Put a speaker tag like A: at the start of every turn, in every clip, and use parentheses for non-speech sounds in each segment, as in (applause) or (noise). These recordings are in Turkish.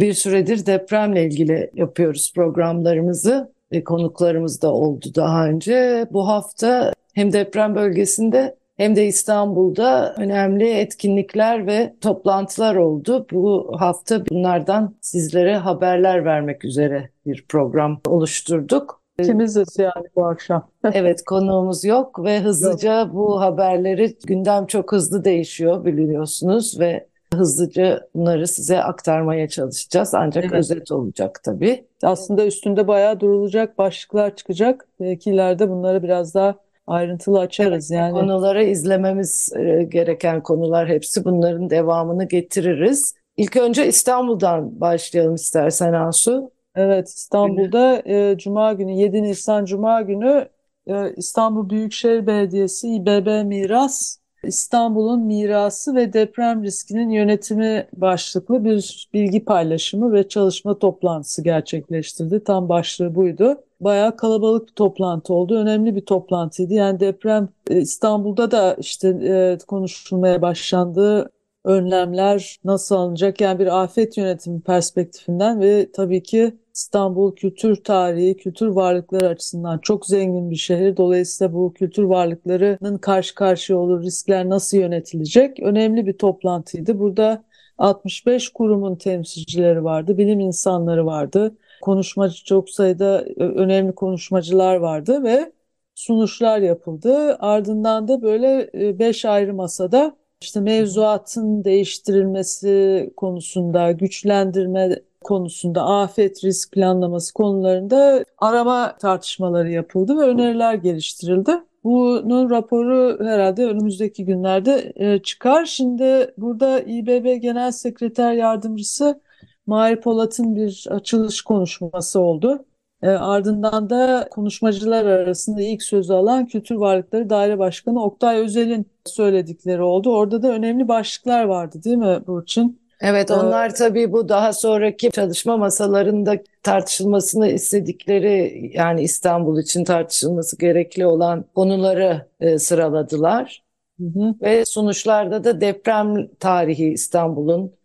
A: Bir süredir depremle ilgili yapıyoruz programlarımızı. E, konuklarımız da oldu daha önce. Bu hafta hem deprem bölgesinde hem de İstanbul'da önemli etkinlikler ve toplantılar oldu. Bu hafta bunlardan sizlere haberler vermek üzere bir program oluşturduk.
B: İkimiziz yani bu akşam. (laughs)
A: evet konuğumuz yok ve hızlıca yok. bu haberleri gündem çok hızlı değişiyor biliyorsunuz ve hızlıca bunları size aktarmaya çalışacağız. Ancak evet. özet olacak tabii.
B: Aslında üstünde bayağı durulacak başlıklar çıkacak. Belki ileride bunları biraz daha ayrıntılı açarız
A: evet,
B: yani.
A: Konuları izlememiz e, gereken konular hepsi bunların devamını getiririz. İlk önce İstanbul'dan başlayalım istersen Asu.
B: Evet İstanbul'da e, Cuma günü 7 Nisan Cuma günü e, İstanbul Büyükşehir Belediyesi İBB Miras İstanbul'un mirası ve deprem riskinin yönetimi başlıklı bir bilgi paylaşımı ve çalışma toplantısı gerçekleştirdi. Tam başlığı buydu. Bayağı kalabalık bir toplantı oldu. Önemli bir toplantıydı. Yani deprem e, İstanbul'da da işte e, konuşulmaya başlandı önlemler nasıl alınacak? Yani bir afet yönetimi perspektifinden ve tabii ki İstanbul kültür tarihi, kültür varlıkları açısından çok zengin bir şehir. Dolayısıyla bu kültür varlıklarının karşı karşıya olur, riskler nasıl yönetilecek? Önemli bir toplantıydı. Burada 65 kurumun temsilcileri vardı, bilim insanları vardı, konuşmacı çok sayıda önemli konuşmacılar vardı ve sunuşlar yapıldı. Ardından da böyle 5 ayrı masada işte mevzuatın değiştirilmesi konusunda, güçlendirme konusunda, afet risk planlaması konularında arama tartışmaları yapıldı ve öneriler geliştirildi. Bunun raporu herhalde önümüzdeki günlerde e, çıkar. Şimdi burada İBB Genel Sekreter Yardımcısı Mahir Polat'ın bir açılış konuşması oldu. E, ardından da konuşmacılar arasında ilk sözü alan Kültür Varlıkları Daire Başkanı Oktay Özel'in söyledikleri oldu. Orada da önemli başlıklar vardı değil mi Burçin?
A: Evet onlar tabii bu daha sonraki çalışma masalarında tartışılmasını istedikleri yani İstanbul için tartışılması gerekli olan konuları e, sıraladılar. Hı hı. Ve sonuçlarda da deprem tarihi İstanbul'un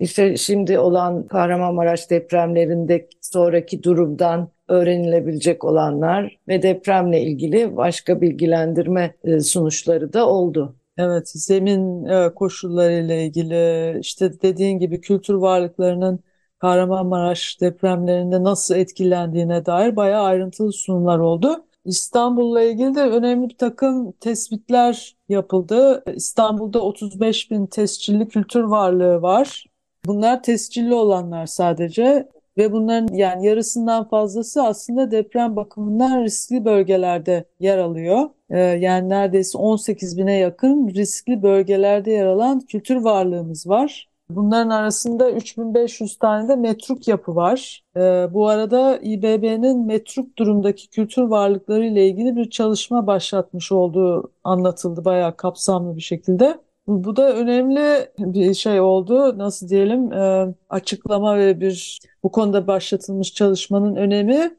A: işte şimdi olan Kahramanmaraş depremlerinde sonraki durumdan öğrenilebilecek olanlar ve depremle ilgili başka bilgilendirme e, sonuçları da oldu.
B: Evet, zemin e, koşullarıyla ilgili işte dediğin gibi kültür varlıklarının Kahramanmaraş depremlerinde nasıl etkilendiğine dair bayağı ayrıntılı sunumlar oldu. İstanbul'la ilgili de önemli bir takım tespitler yapıldı. İstanbul'da 35 bin tescilli kültür varlığı var. Bunlar tescilli olanlar sadece ve bunların yani yarısından fazlası aslında deprem bakımından riskli bölgelerde yer alıyor. Ee, yani neredeyse 18 bine yakın riskli bölgelerde yer alan kültür varlığımız var. Bunların arasında 3500 tane de metruk yapı var. Ee, bu arada İBB'nin metruk durumdaki kültür varlıkları ile ilgili bir çalışma başlatmış olduğu anlatıldı bayağı kapsamlı bir şekilde. Bu da önemli bir şey oldu. Nasıl diyelim e, açıklama ve bir bu konuda başlatılmış çalışmanın önemi.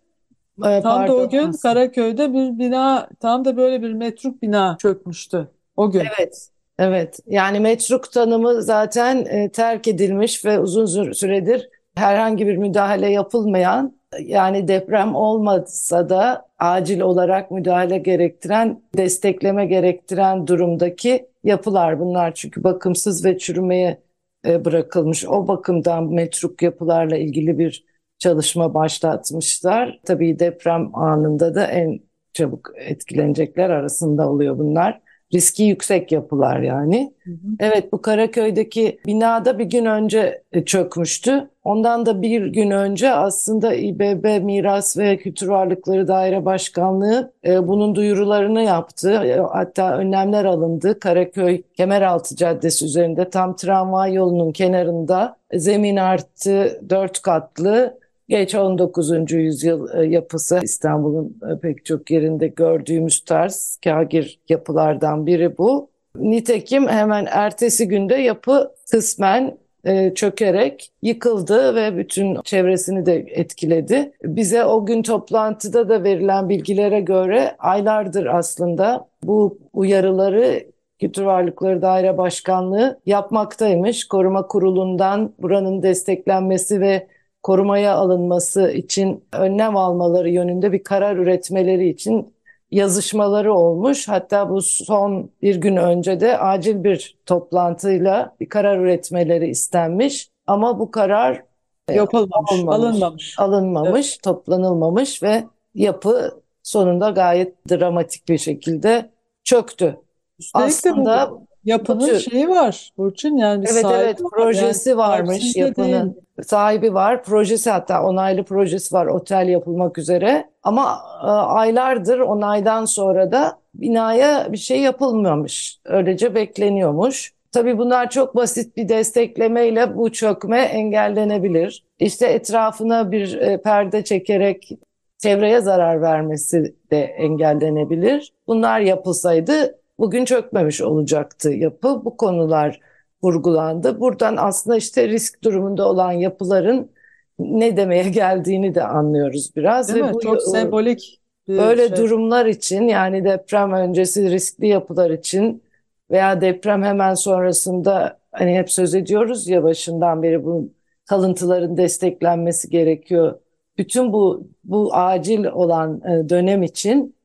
B: E, tam da o gün Karaköy'de bir bina, tam da böyle bir metruk bina çökmüştü o gün.
A: Evet, evet. Yani metruk tanımı zaten e, terk edilmiş ve uzun süredir herhangi bir müdahale yapılmayan yani deprem olmasa da acil olarak müdahale gerektiren, destekleme gerektiren durumdaki yapılar bunlar. Çünkü bakımsız ve çürümeye e, bırakılmış. O bakımdan metruk yapılarla ilgili bir çalışma başlatmışlar. Tabii deprem anında da en çabuk etkilenecekler arasında oluyor bunlar riski yüksek yapılar yani. Hı hı. Evet bu Karaköy'deki binada bir gün önce e, çökmüştü. Ondan da bir gün önce aslında İBB Miras ve Kültür Varlıkları Daire Başkanlığı e, bunun duyurularını yaptı. E, hatta önlemler alındı. Karaköy Kemeraltı Caddesi üzerinde tam tramvay yolunun kenarında zemin artı dört katlı geç 19. yüzyıl e, yapısı İstanbul'un e, pek çok yerinde gördüğümüz tarz kagir yapılardan biri bu. Nitekim hemen ertesi günde yapı kısmen e, çökerek yıkıldı ve bütün çevresini de etkiledi. Bize o gün toplantıda da verilen bilgilere göre aylardır aslında bu uyarıları Kültür Varlıkları Daire Başkanlığı yapmaktaymış. Koruma Kurulu'ndan buranın desteklenmesi ve korumaya alınması için önlem almaları yönünde bir karar üretmeleri için yazışmaları olmuş. Hatta bu son bir gün önce de acil bir toplantıyla bir karar üretmeleri istenmiş. Ama bu karar
B: e, yapılmamış, olmamış, alınmamış.
A: Alınmamış, evet. toplanılmamış ve yapı sonunda gayet dramatik bir şekilde çöktü.
B: Üstelik Aslında bu yapının bu şeyi var Burçin yani
A: evet evet projesi yani, varmış yapının. Değil sahibi var. Projesi hatta onaylı projesi var otel yapılmak üzere. Ama e, aylardır onaydan sonra da binaya bir şey yapılmamış. Öylece bekleniyormuş. Tabii bunlar çok basit bir desteklemeyle bu çökme engellenebilir. İşte etrafına bir e, perde çekerek çevreye zarar vermesi de engellenebilir. Bunlar yapılsaydı bugün çökmemiş olacaktı yapı. Bu konular vurgulandı. Buradan aslında işte risk durumunda olan yapıların ne demeye geldiğini de anlıyoruz biraz.
B: Değil Ve mi? Bu, Çok sembolik
A: böyle şey. durumlar için yani deprem öncesi riskli yapılar için veya deprem hemen sonrasında hani hep söz ediyoruz ya başından beri bu kalıntıların desteklenmesi gerekiyor. Bütün bu bu acil olan e, dönem için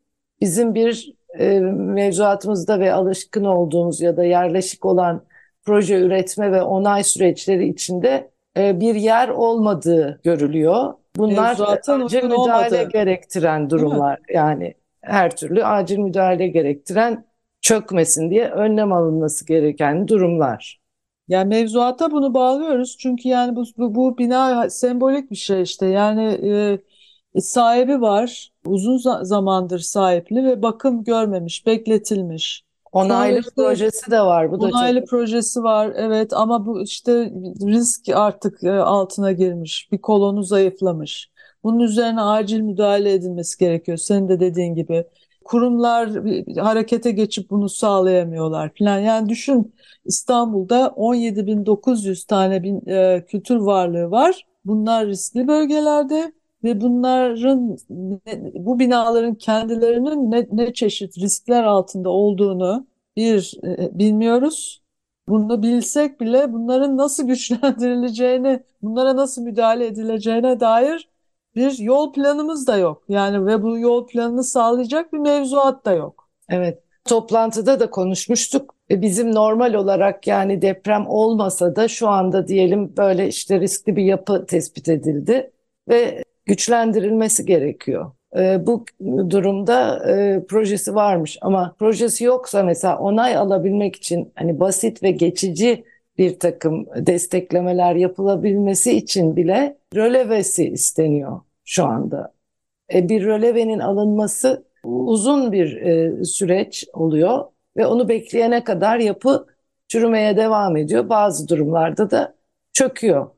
A: bizim bir e, mevzuatımızda ve alışkın olduğumuz ya da yerleşik olan proje üretme ve onay süreçleri içinde e, bir yer olmadığı görülüyor. Bunlar Zaten acil müdahale olmadı. gerektiren durumlar. Yani her türlü acil müdahale gerektiren çökmesin diye önlem alınması gereken durumlar.
B: Yani mevzuata bunu bağlıyoruz çünkü yani bu, bu, bu bina sembolik bir şey işte yani e, sahibi var uzun zamandır sahipli ve bakım görmemiş bekletilmiş
A: Onaylı işte, projesi de var. Bu
B: da onaylı çok... projesi var evet ama bu işte risk artık e, altına girmiş. Bir kolonu zayıflamış. Bunun üzerine acil müdahale edilmesi gerekiyor. Senin de dediğin gibi. Kurumlar harekete geçip bunu sağlayamıyorlar falan. Yani düşün İstanbul'da 17.900 tane bin, e, kültür varlığı var. Bunlar riskli bölgelerde ve bunların bu binaların kendilerinin ne, ne çeşit riskler altında olduğunu bir e, bilmiyoruz. Bunu bilsek bile bunların nasıl (laughs) güçlendirileceğini, bunlara nasıl müdahale edileceğine dair bir yol planımız da yok. Yani ve bu yol planını sağlayacak bir mevzuat da yok.
A: Evet. Toplantıda da konuşmuştuk. Bizim normal olarak yani deprem olmasa da şu anda diyelim böyle işte riskli bir yapı tespit edildi ve güçlendirilmesi gerekiyor. E, bu durumda e, projesi varmış ama projesi yoksa mesela onay alabilmek için hani basit ve geçici bir takım desteklemeler yapılabilmesi için bile rölevesi isteniyor şu anda. E, bir rölevenin alınması uzun bir e, süreç oluyor ve onu bekleyene kadar yapı çürümeye devam ediyor. Bazı durumlarda da çöküyor.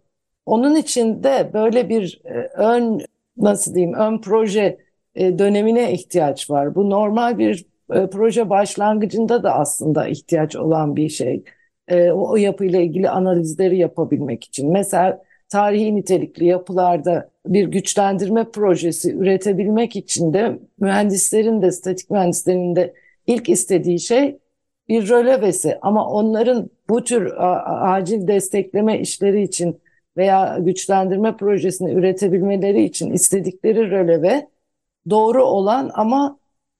A: Onun için de böyle bir e, ön nasıl diyeyim ön proje e, dönemine ihtiyaç var. Bu normal bir e, proje başlangıcında da aslında ihtiyaç olan bir şey. O, o yapıyla ilgili analizleri yapabilmek için. Mesela tarihi nitelikli yapılarda bir güçlendirme projesi üretebilmek için de mühendislerin de statik mühendislerin de ilk istediği şey bir rölevesi ama onların bu tür acil destekleme işleri için veya güçlendirme projesini üretebilmeleri için istedikleri röleve doğru olan ama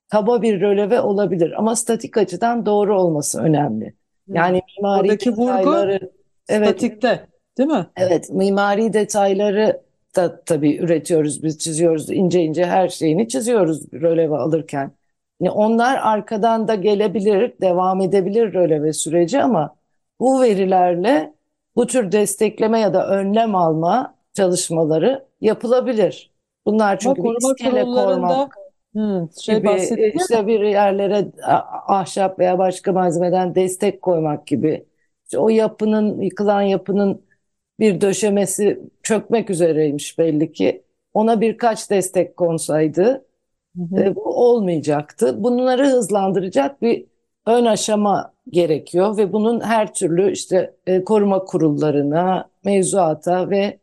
A: kaba bir röleve olabilir. Ama statik açıdan doğru olması önemli. Yani mimari Oradaki detayları... Vurgu
B: evet, statikte değil mi?
A: Evet, mimari detayları da tabii üretiyoruz, biz çiziyoruz. ince ince her şeyini çiziyoruz röleve alırken. Yani onlar arkadan da gelebilir, devam edebilir röleve süreci ama bu verilerle bu tür destekleme ya da önlem alma çalışmaları yapılabilir. Bunlar çünkü bir iskele korumak hmm, şey gibi işte bir yerlere ahşap veya başka malzemeden destek koymak gibi. İşte o yapının yıkılan yapının bir döşemesi çökmek üzereymiş belli ki. Ona birkaç destek konsaydı e, bu olmayacaktı. Bunları hızlandıracak bir ön aşama gerekiyor ve bunun her türlü işte e, koruma kurullarına, mevzuata ve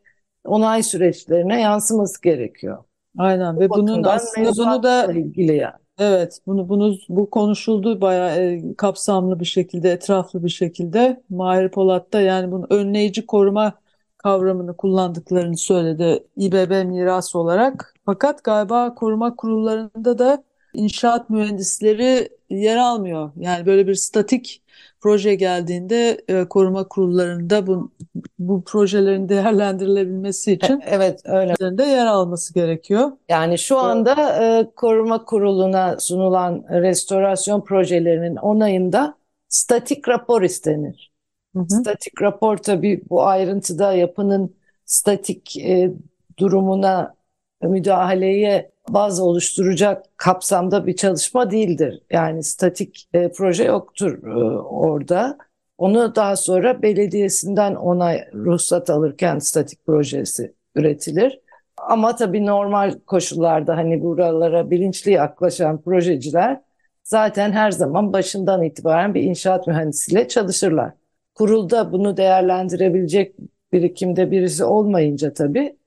A: onay süreçlerine yansıması gerekiyor.
B: Aynen ve
A: Bu
B: bunun
A: bakımdan
B: aslında bunu da
A: ilgili yani.
B: evet bunu bunu bu konuşuldu bayağı e, kapsamlı bir şekilde, etraflı bir şekilde. Mahir Polat da yani bunun önleyici koruma kavramını kullandıklarını söyledi İBB miras olarak. Fakat galiba koruma kurullarında da inşaat mühendisleri yer almıyor. Yani böyle bir statik proje geldiğinde e, koruma kurullarında bu, bu projelerin değerlendirilebilmesi için
A: Evet öyle.
B: yer alması gerekiyor.
A: Yani şu anda e, koruma kuruluna sunulan restorasyon projelerinin onayında statik rapor istenir.
B: Hı hı.
A: Statik rapor tabii bu ayrıntıda yapının statik e, durumuna müdahaleye baz oluşturacak kapsamda bir çalışma değildir. Yani statik e, proje yoktur e, orada. Onu daha sonra belediyesinden onay ruhsat alırken statik projesi üretilir. Ama tabii normal koşullarda hani buralara bilinçli yaklaşan projeciler zaten her zaman başından itibaren bir inşaat mühendisiyle çalışırlar. Kurulda bunu değerlendirebilecek birikimde birisi olmayınca tabii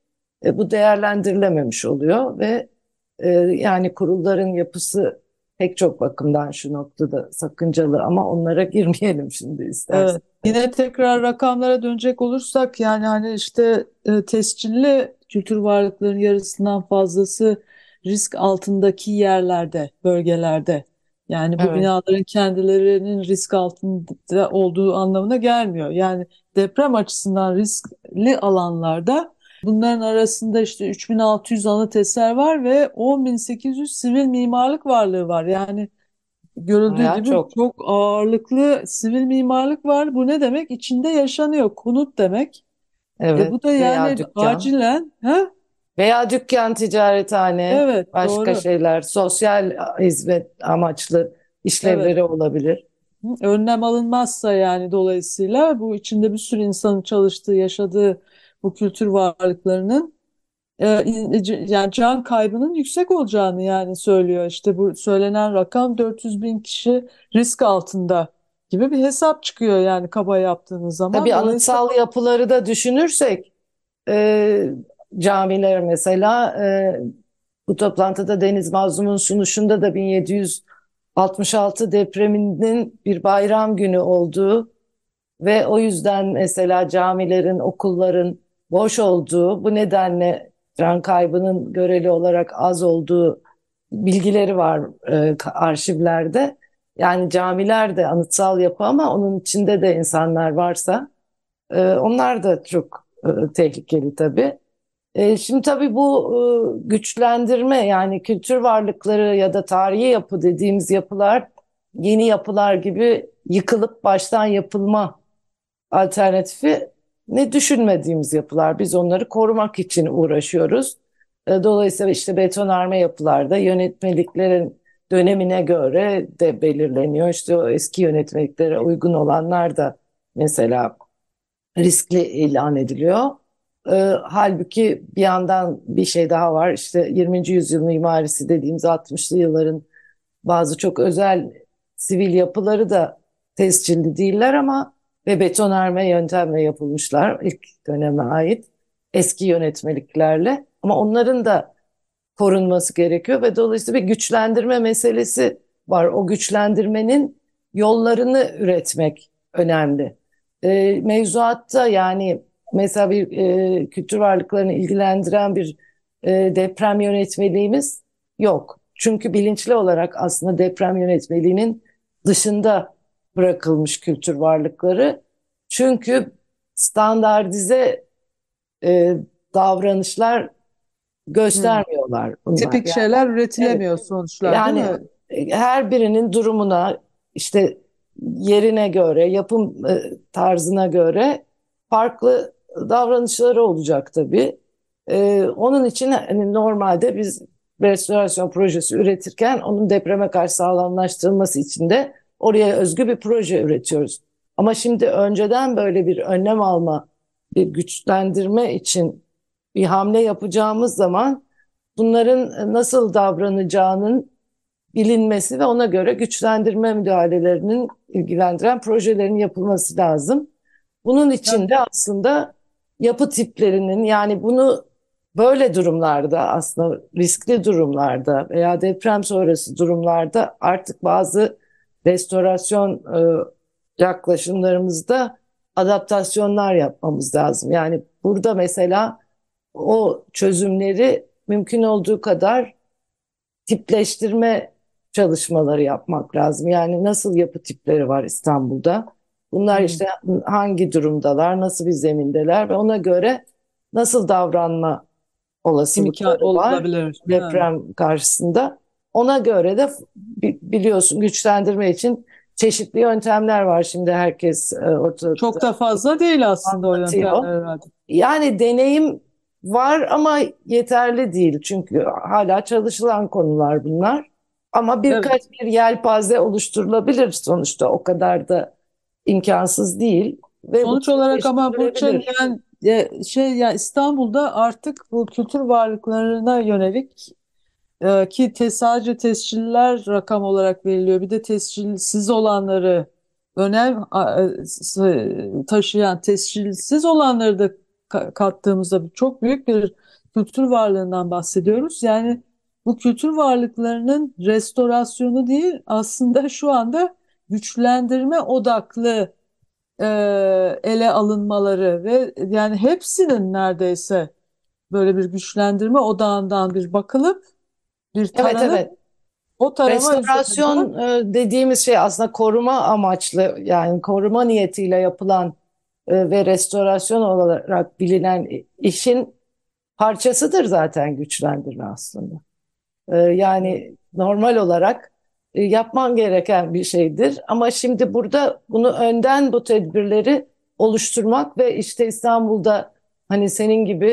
A: e, bu değerlendirilememiş oluyor ve e, yani kurulların yapısı pek çok bakımdan şu noktada sakıncalı ama onlara (laughs) girmeyelim şimdi istersen.
B: Evet. Yine tekrar rakamlara dönecek olursak yani hani işte e, tescilli kültür varlıklarının yarısından fazlası risk altındaki yerlerde, bölgelerde. Yani bu
A: Evet.
B: binaların kendilerinin risk altında olduğu anlamına gelmiyor. Yani deprem açısından riskli alanlarda bunların arasında işte 3600 anıt eser var ve 10.800 sivil mimarlık varlığı var. Yani görüldüğü
A: Bayağı
B: gibi
A: çok.
B: çok ağırlıklı sivil mimarlık var. Bu ne demek? İçinde yaşanıyor. Konut demek. E
A: Evet.
B: bu da
A: Veya
B: yani
A: dükkan.
B: acilen, ha?
A: Veya dükkan, ticarethane,
B: Evet,
A: başka
B: doğru.
A: şeyler, sosyal hizmet amaçlı işlevleri olabilir.
B: Hı, Önlem alınmazsa yani dolayısıyla bu içinde bir sürü insanın çalıştığı, yaşadığı bu kültür varlıklarının e, c- yani can kaybının yüksek olacağını yani söylüyor. İşte bu söylenen rakam 400 bin kişi risk altında gibi bir hesap çıkıyor yani kaba yaptığınız zaman.
A: Tabii anıtsal yapıları da düşünürsek e, camiler mesela e, bu toplantıda Deniz Mazlum'un sunuşunda da 1766 depreminin bir bayram günü olduğu ve o yüzden mesela camilerin, okulların boş olduğu, bu nedenle can kaybının göreli olarak az olduğu bilgileri var e, arşivlerde. Yani camiler de anıtsal yapı ama onun içinde de insanlar varsa e, onlar da çok e, tehlikeli tabii. E, şimdi tabii bu e, güçlendirme yani kültür varlıkları ya da tarihi yapı dediğimiz yapılar yeni yapılar gibi yıkılıp baştan yapılma alternatifi ne düşünmediğimiz yapılar. Biz onları korumak için uğraşıyoruz. E, Dolayısıyla işte betonarme yapılarda yönetmeliklerin dönemine göre de belirleniyor. İşte o eski yönetmeliklere uygun olanlar da mesela riskli ilan ediliyor. E, halbuki bir yandan bir şey daha var. İşte 20. yüzyıl mimarisi dediğimiz 60'lı yılların bazı çok özel sivil yapıları da tescilli değiller ama ve betonarme yöntemle yapılmışlar ilk döneme ait eski yönetmeliklerle ama onların da korunması gerekiyor ve dolayısıyla bir güçlendirme meselesi var. O güçlendirmenin yollarını üretmek önemli. E, mevzuatta yani mesela bir e, kültür varlıklarını ilgilendiren bir e, deprem yönetmeliğimiz yok. Çünkü bilinçli olarak aslında deprem yönetmeliğinin dışında bırakılmış kültür varlıkları. Çünkü standartize e, davranışlar göstermiyorlar bunlar.
B: tipik
A: Yani,
B: şeyler üretilemiyor sonuçlar değil
A: yani
B: mi?
A: e, her birinin durumuna işte yerine göre, yapım e, tarzına göre farklı davranışları olacak tabii. E, onun için hani normalde biz restorasyon projesi üretirken onun depreme karşı sağlamlaştırılması için de oraya özgü bir proje üretiyoruz. Ama şimdi önceden böyle bir önlem alma bir güçlendirme için bir hamle yapacağımız zaman bunların nasıl davranacağının bilinmesi ve ona göre güçlendirme müdahalelerinin ilgilendiren projelerin yapılması lazım. Bunun için de aslında yapı tiplerinin yani bunu böyle durumlarda aslında riskli durumlarda veya deprem sonrası durumlarda artık bazı restorasyon e, yaklaşımlarımızda adaptasyonlar yapmamız lazım. Yani burada mesela o çözümleri mümkün olduğu kadar tipleştirme çalışmaları yapmak lazım. Yani nasıl yapı tipleri var İstanbul'da? Bunlar işte hangi durumdalar, nasıl bir zemindeler ve ona göre nasıl davranma olasılıkları var
B: olabilir.
A: deprem
B: Yani.
A: karşısında. Ona göre de bi- biliyorsun güçlendirme için çeşitli yöntemler var şimdi herkes e, ortada.
B: Çok da fazla değil aslında o
A: Anlatıyor.
B: yöntemler herhalde.
A: Yani deneyim var ama yeterli değil. Çünkü hala çalışılan konular bunlar. Ama birkaç bir yelpaze oluşturulabilir sonuçta. O kadar da imkansız değil. Ve
B: Sonuç olarak ama Burçin
A: geliştirilebilir.
B: yani e, şey ya İstanbul'da artık bu kültür varlıklarına yönelik e, ki te, sadece tesciller rakam olarak veriliyor. Bir de tescilsiz olanları önem e, s- taşıyan tescilsiz olanları da ka- kattığımızda çok büyük bir kültür varlığından bahsediyoruz. Yani bu kültür varlıklarının restorasyonu değil aslında (laughs) şu anda güçlendirme odaklı e, ele alınmaları ve yani hepsinin neredeyse böyle bir güçlendirme odağından bir bakılıp bir
A: Evet
B: taranıp
A: evet.
B: o tarama
A: Restorasyon
B: üzerinden
A: e, dediğimiz şey aslında koruma amaçlı yani koruma niyetiyle yapılan e, ve restorasyon olarak bilinen işin parçasıdır zaten güçlendirme aslında. E, Yani normal olarak yapman gereken bir şeydir. Ama şimdi burada bunu önden bu tedbirleri oluşturmak ve işte İstanbul'da hani senin gibi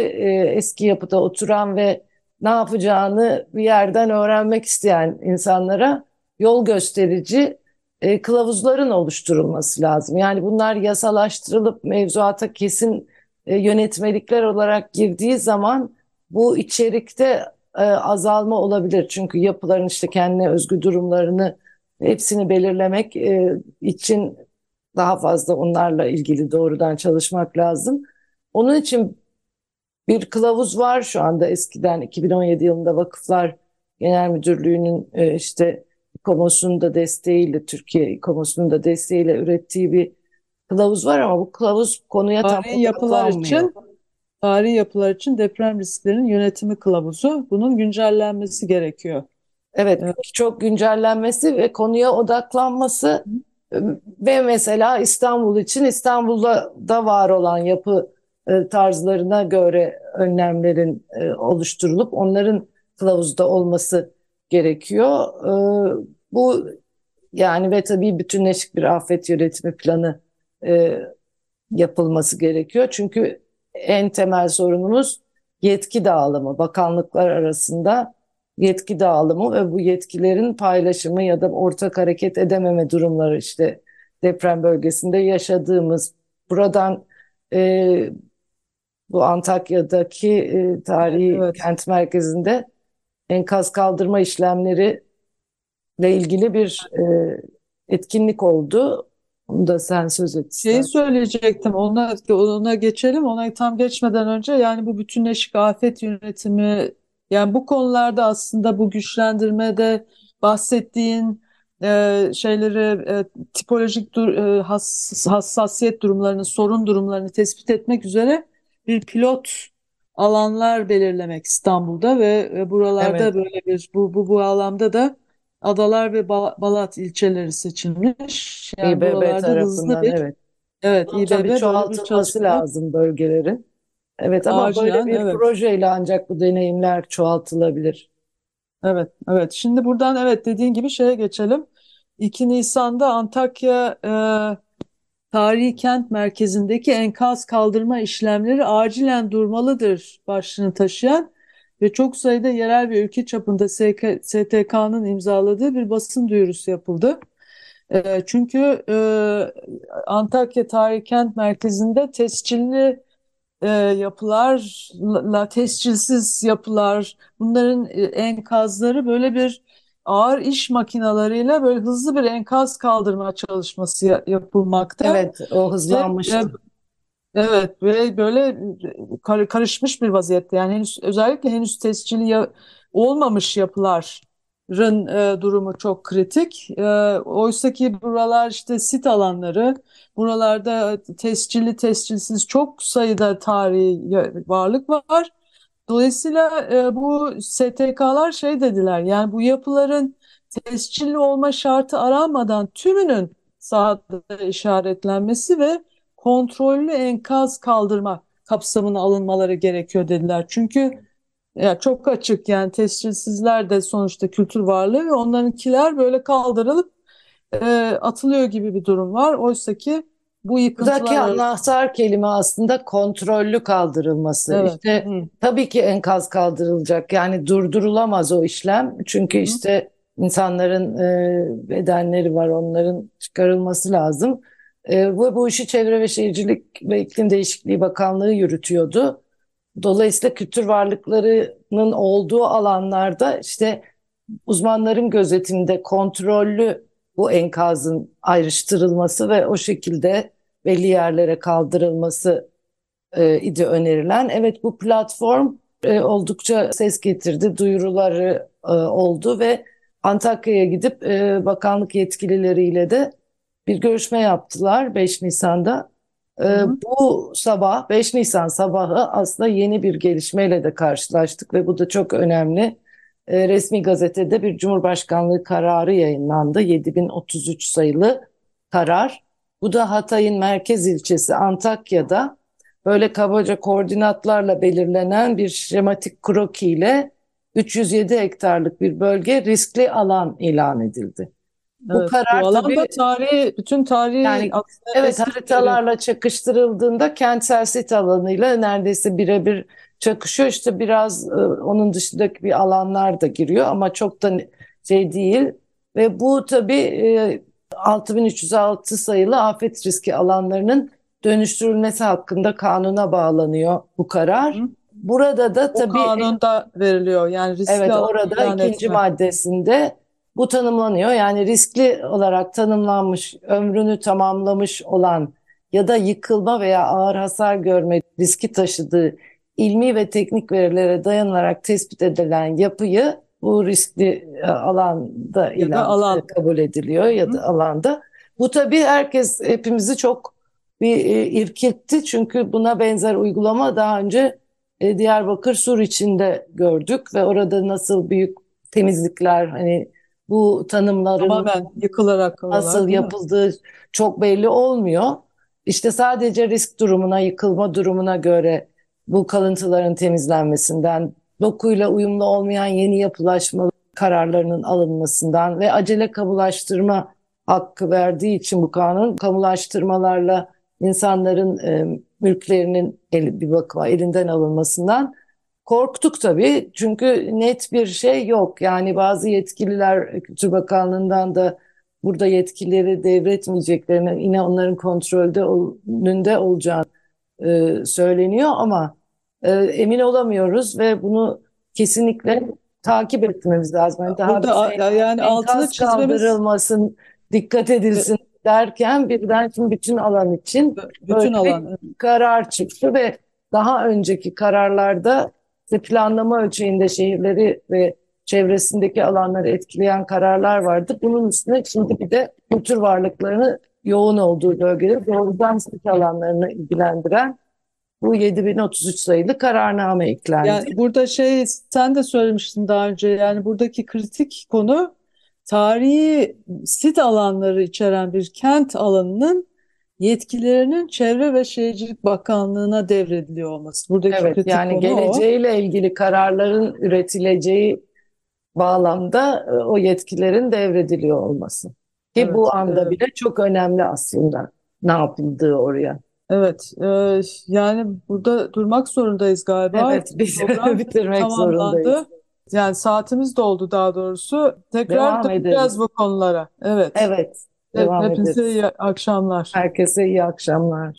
A: eski yapıda oturan ve ne yapacağını bir yerden öğrenmek isteyen insanlara yol gösterici e, kılavuzların oluşturulması lazım. Yani bunlar yasalaştırılıp mevzuata kesin e, yönetmelikler olarak girdiği zaman bu içerikte e, azalma olabilir. Çünkü yapıların işte kendine özgü durumlarını hepsini belirlemek e, için daha fazla onlarla ilgili doğrudan çalışmak lazım. Onun için bir kılavuz var şu anda eskiden 2017 yılında Vakıflar Genel Müdürlüğü'nün e, işte İKOMOS'un da desteğiyle Türkiye İKOMOS'un da desteğiyle ürettiği bir kılavuz var ama bu kılavuz konuya tam
B: yapılar için tarihi yapılar için deprem risklerinin yönetimi kılavuzu bunun güncellenmesi gerekiyor.
A: Evet,
B: Evet.
A: çok güncellenmesi ve konuya odaklanması e, ve mesela İstanbul için İstanbul'da da var olan yapı tarzlarına göre önlemlerin e, oluşturulup onların kılavuzda olması gerekiyor. E, Bu yani ve tabii bütünleşik bir afet yönetimi planı e, yapılması gerekiyor. Çünkü en temel sorunumuz yetki dağılımı, bakanlıklar arasında yetki dağılımı ve bu yetkilerin paylaşımı ya da ortak hareket edememe durumları işte deprem bölgesinde yaşadığımız buradan e, bu Antakya'daki e, tarihi
B: Evet.
A: kent merkezinde enkaz kaldırma işlemleri ile ilgili bir e, etkinlik oldu. Onu da sen söz et
B: Şeyi söyleyecektim. Ona ona geçelim. Ona tam geçmeden önce yani bu bütünleşik afet yönetimi yani bu konularda aslında bu güçlendirmede bahsettiğin e, şeyleri e, tipolojik dur, e, hass- hassasiyet durumlarını, sorun durumlarını tespit etmek üzere bir pilot alanlar belirlemek İstanbul'da ve e, buralarda
A: Evet.
B: böyle bir bu bu bu alanda da Adalar ve Ba- Balat ilçeleri seçilmiş. Yani
A: İBB
B: buralarda hızlı bir
A: evet.
B: Evet,
A: Bunun
B: İBB
A: tabii
B: böyle
A: çoğaltılması lazım bölgelerin. Evet ama böyle
B: acilen
A: bir
B: evet.
A: projeyle ancak bu deneyimler çoğaltılabilir.
B: Evet, evet. Şimdi buradan evet dediğin gibi şeye geçelim. 2 Nisan'da Antakya e, Tarihi Kent Merkezi'ndeki enkaz kaldırma işlemleri acilen durmalıdır başlığını taşıyan ve çok sayıda yerel ve ülke çapında STK'nın imzaladığı bir basın duyurusu yapıldı. E, çünkü e, Antakya Tarihi Kent Merkezi'nde tescilli e, yapılarla tescilsiz yapılar bunların e, enkazları böyle bir ağır iş makinalarıyla böyle hızlı bir enkaz kaldırma çalışması ya- yapılmakta.
A: Evet, o hızlanmıştı.
B: Ve- Evet ve böyle kar- karışmış bir vaziyette yani henüz özellikle henüz tescili ya- olmamış yapıların e, durumu çok kritik. E, oysa ki buralar işte sit alanları, buralarda tescilli tescilsiz çok sayıda tarihi varlık var. Dolayısıyla e, bu STK'lar şey dediler yani bu yapıların tescilli olma şartı aranmadan tümünün sahada işaretlenmesi ve kontrollü enkaz kaldırma kapsamına alınmaları gerekiyor dediler. Çünkü ya çok açık yani tescilsizler de sonuçta kültür varlığı ve onlarınkiler böyle kaldırılıp e, atılıyor gibi bir durum var. Oysa ki bu
A: Buradaki
B: yıkıntılar
A: anahtar kelime aslında kontrollü kaldırılması.
B: Evet.
A: İşte
B: Hı.
A: tabii ki enkaz kaldırılacak. Yani durdurulamaz o işlem. Çünkü işte insanların e, bedenleri var, onların çıkarılması lazım. E, bu, bu işi Çevre ve Şehircilik ve İklim Değişikliği Bakanlığı yürütüyordu. Dolayısıyla kültür varlıklarının olduğu alanlarda işte uzmanların gözetiminde kontrollü bu enkazın ayrıştırılması ve o şekilde belli yerlere kaldırılması e, idi önerilen. Evet bu platform e, oldukça ses getirdi, duyuruları e, oldu ve Antakya'ya gidip e, bakanlık yetkilileriyle de bir görüşme yaptılar 5 Nisan'da. E,
B: Hı
A: bu sabah 5 Nisan sabahı aslında yeni bir gelişmeyle de karşılaştık ve bu da çok önemli. E, resmi gazetede bir Cumhurbaşkanlığı kararı yayınlandı. 7033 sayılı karar. Bu da Hatay'ın merkez ilçesi Antakya'da böyle kabaca koordinatlarla belirlenen bir şematik kroki ile 307 hektarlık bir bölge riskli alan ilan edildi. Bu
B: Evet,
A: karar
B: bu alanda
A: tabii-
B: tarihi, bütün tarihi
A: Yani Evet haritalarla çakıştırıldığında kentsel sit alanıyla neredeyse birebir çakışıyor. İşte biraz e, onun dışındaki bir alanlar da giriyor ama çok da şey değil. Ve bu tabii e, 6306 sayılı afet riski alanlarının dönüştürülmesi hakkında kanuna bağlanıyor bu karar.
B: Hı.
A: Burada da
B: o
A: tabii
B: kanunda veriliyor. Yani riskli
A: Evet orada ikinci
B: etme.
A: maddesinde bu tanımlanıyor. Yani riskli olarak tanımlanmış, ömrünü tamamlamış olan ya da yıkılma veya ağır hasar görme riski taşıdığı ilmi ve teknik verilere dayanılarak tespit edilen yapıyı bu riskli e, alanda
B: Ya
A: ilan
B: alan.
A: kabul ediliyor ya da alanda. Bu tabii herkes hepimizi çok bir e, irkiltti çünkü buna benzer uygulama daha önce e, Diyarbakır Sur içinde gördük ve orada nasıl büyük temizlikler hani bu tanımların
B: Tamamen yıkılarak
A: nasıl yapıldığı çok belli olmuyor. İşte sadece risk durumuna, yıkılma durumuna göre bu kalıntıların temizlenmesinden, dokuyla uyumlu olmayan yeni yapılaşma kararlarının alınmasından ve acele kamulaştırma hakkı verdiği için bu kanun kamulaştırmalarla insanların e, mülklerinin el, bir bakıma elinden alınmasından korktuk tabii. Çünkü net bir şey yok. Yani bazı yetkililer Kültür Bakanlığı'ndan da burada yetkileri devretmeyeceklerini, yine onların kontrolde önünde olacağı e, söyleniyor ama e, emin olamıyoruz ve bunu kesinlikle takip etmemiz lazım. Yani daha
B: Burada
A: bize
B: a- yani altını çizmemiz
A: kaldırılmasın, dikkat edilsin derken birden şimdi bütün alan için
B: bütün
A: bir
B: alan.
A: karar çıktı ve daha önceki kararlarda işte planlama ölçeğinde şehirleri ve çevresindeki alanları etkileyen kararlar vardı. Bunun üstüne şimdi bir de kültür varlıklarını yoğun olduğu bölgeleri doğrudan sit alanlarını ilgilendiren bu 7033 sayılı kararname eklendi.
B: Yani burada şey sen de söylemiştin daha önce yani buradaki kritik konu tarihi sit alanları içeren bir kent alanının yetkilerinin Çevre ve Şehircilik Bakanlığı'na devrediliyor olması. Buradaki
A: Evet,
B: kritik
A: yani
B: konu o.
A: geleceğiyle ilgili kararların üretileceği bağlamda e, o yetkilerin devrediliyor olması. Ki
B: Evet,
A: bu anda
B: evet.
A: bile çok önemli aslında ne yapıldığı oraya.
B: Evet, e, yani burada durmak zorundayız galiba.
A: Evet, biz
B: Program (laughs)
A: bitirmek
B: tamamlandı.
A: zorundayız.
B: Yani saatimiz doldu daha doğrusu. Tekrar döneceğiz bu konulara. Evet.
A: Evet, devam
B: Hepinize
A: ederiz.
B: iyi akşamlar.
A: Herkese iyi akşamlar.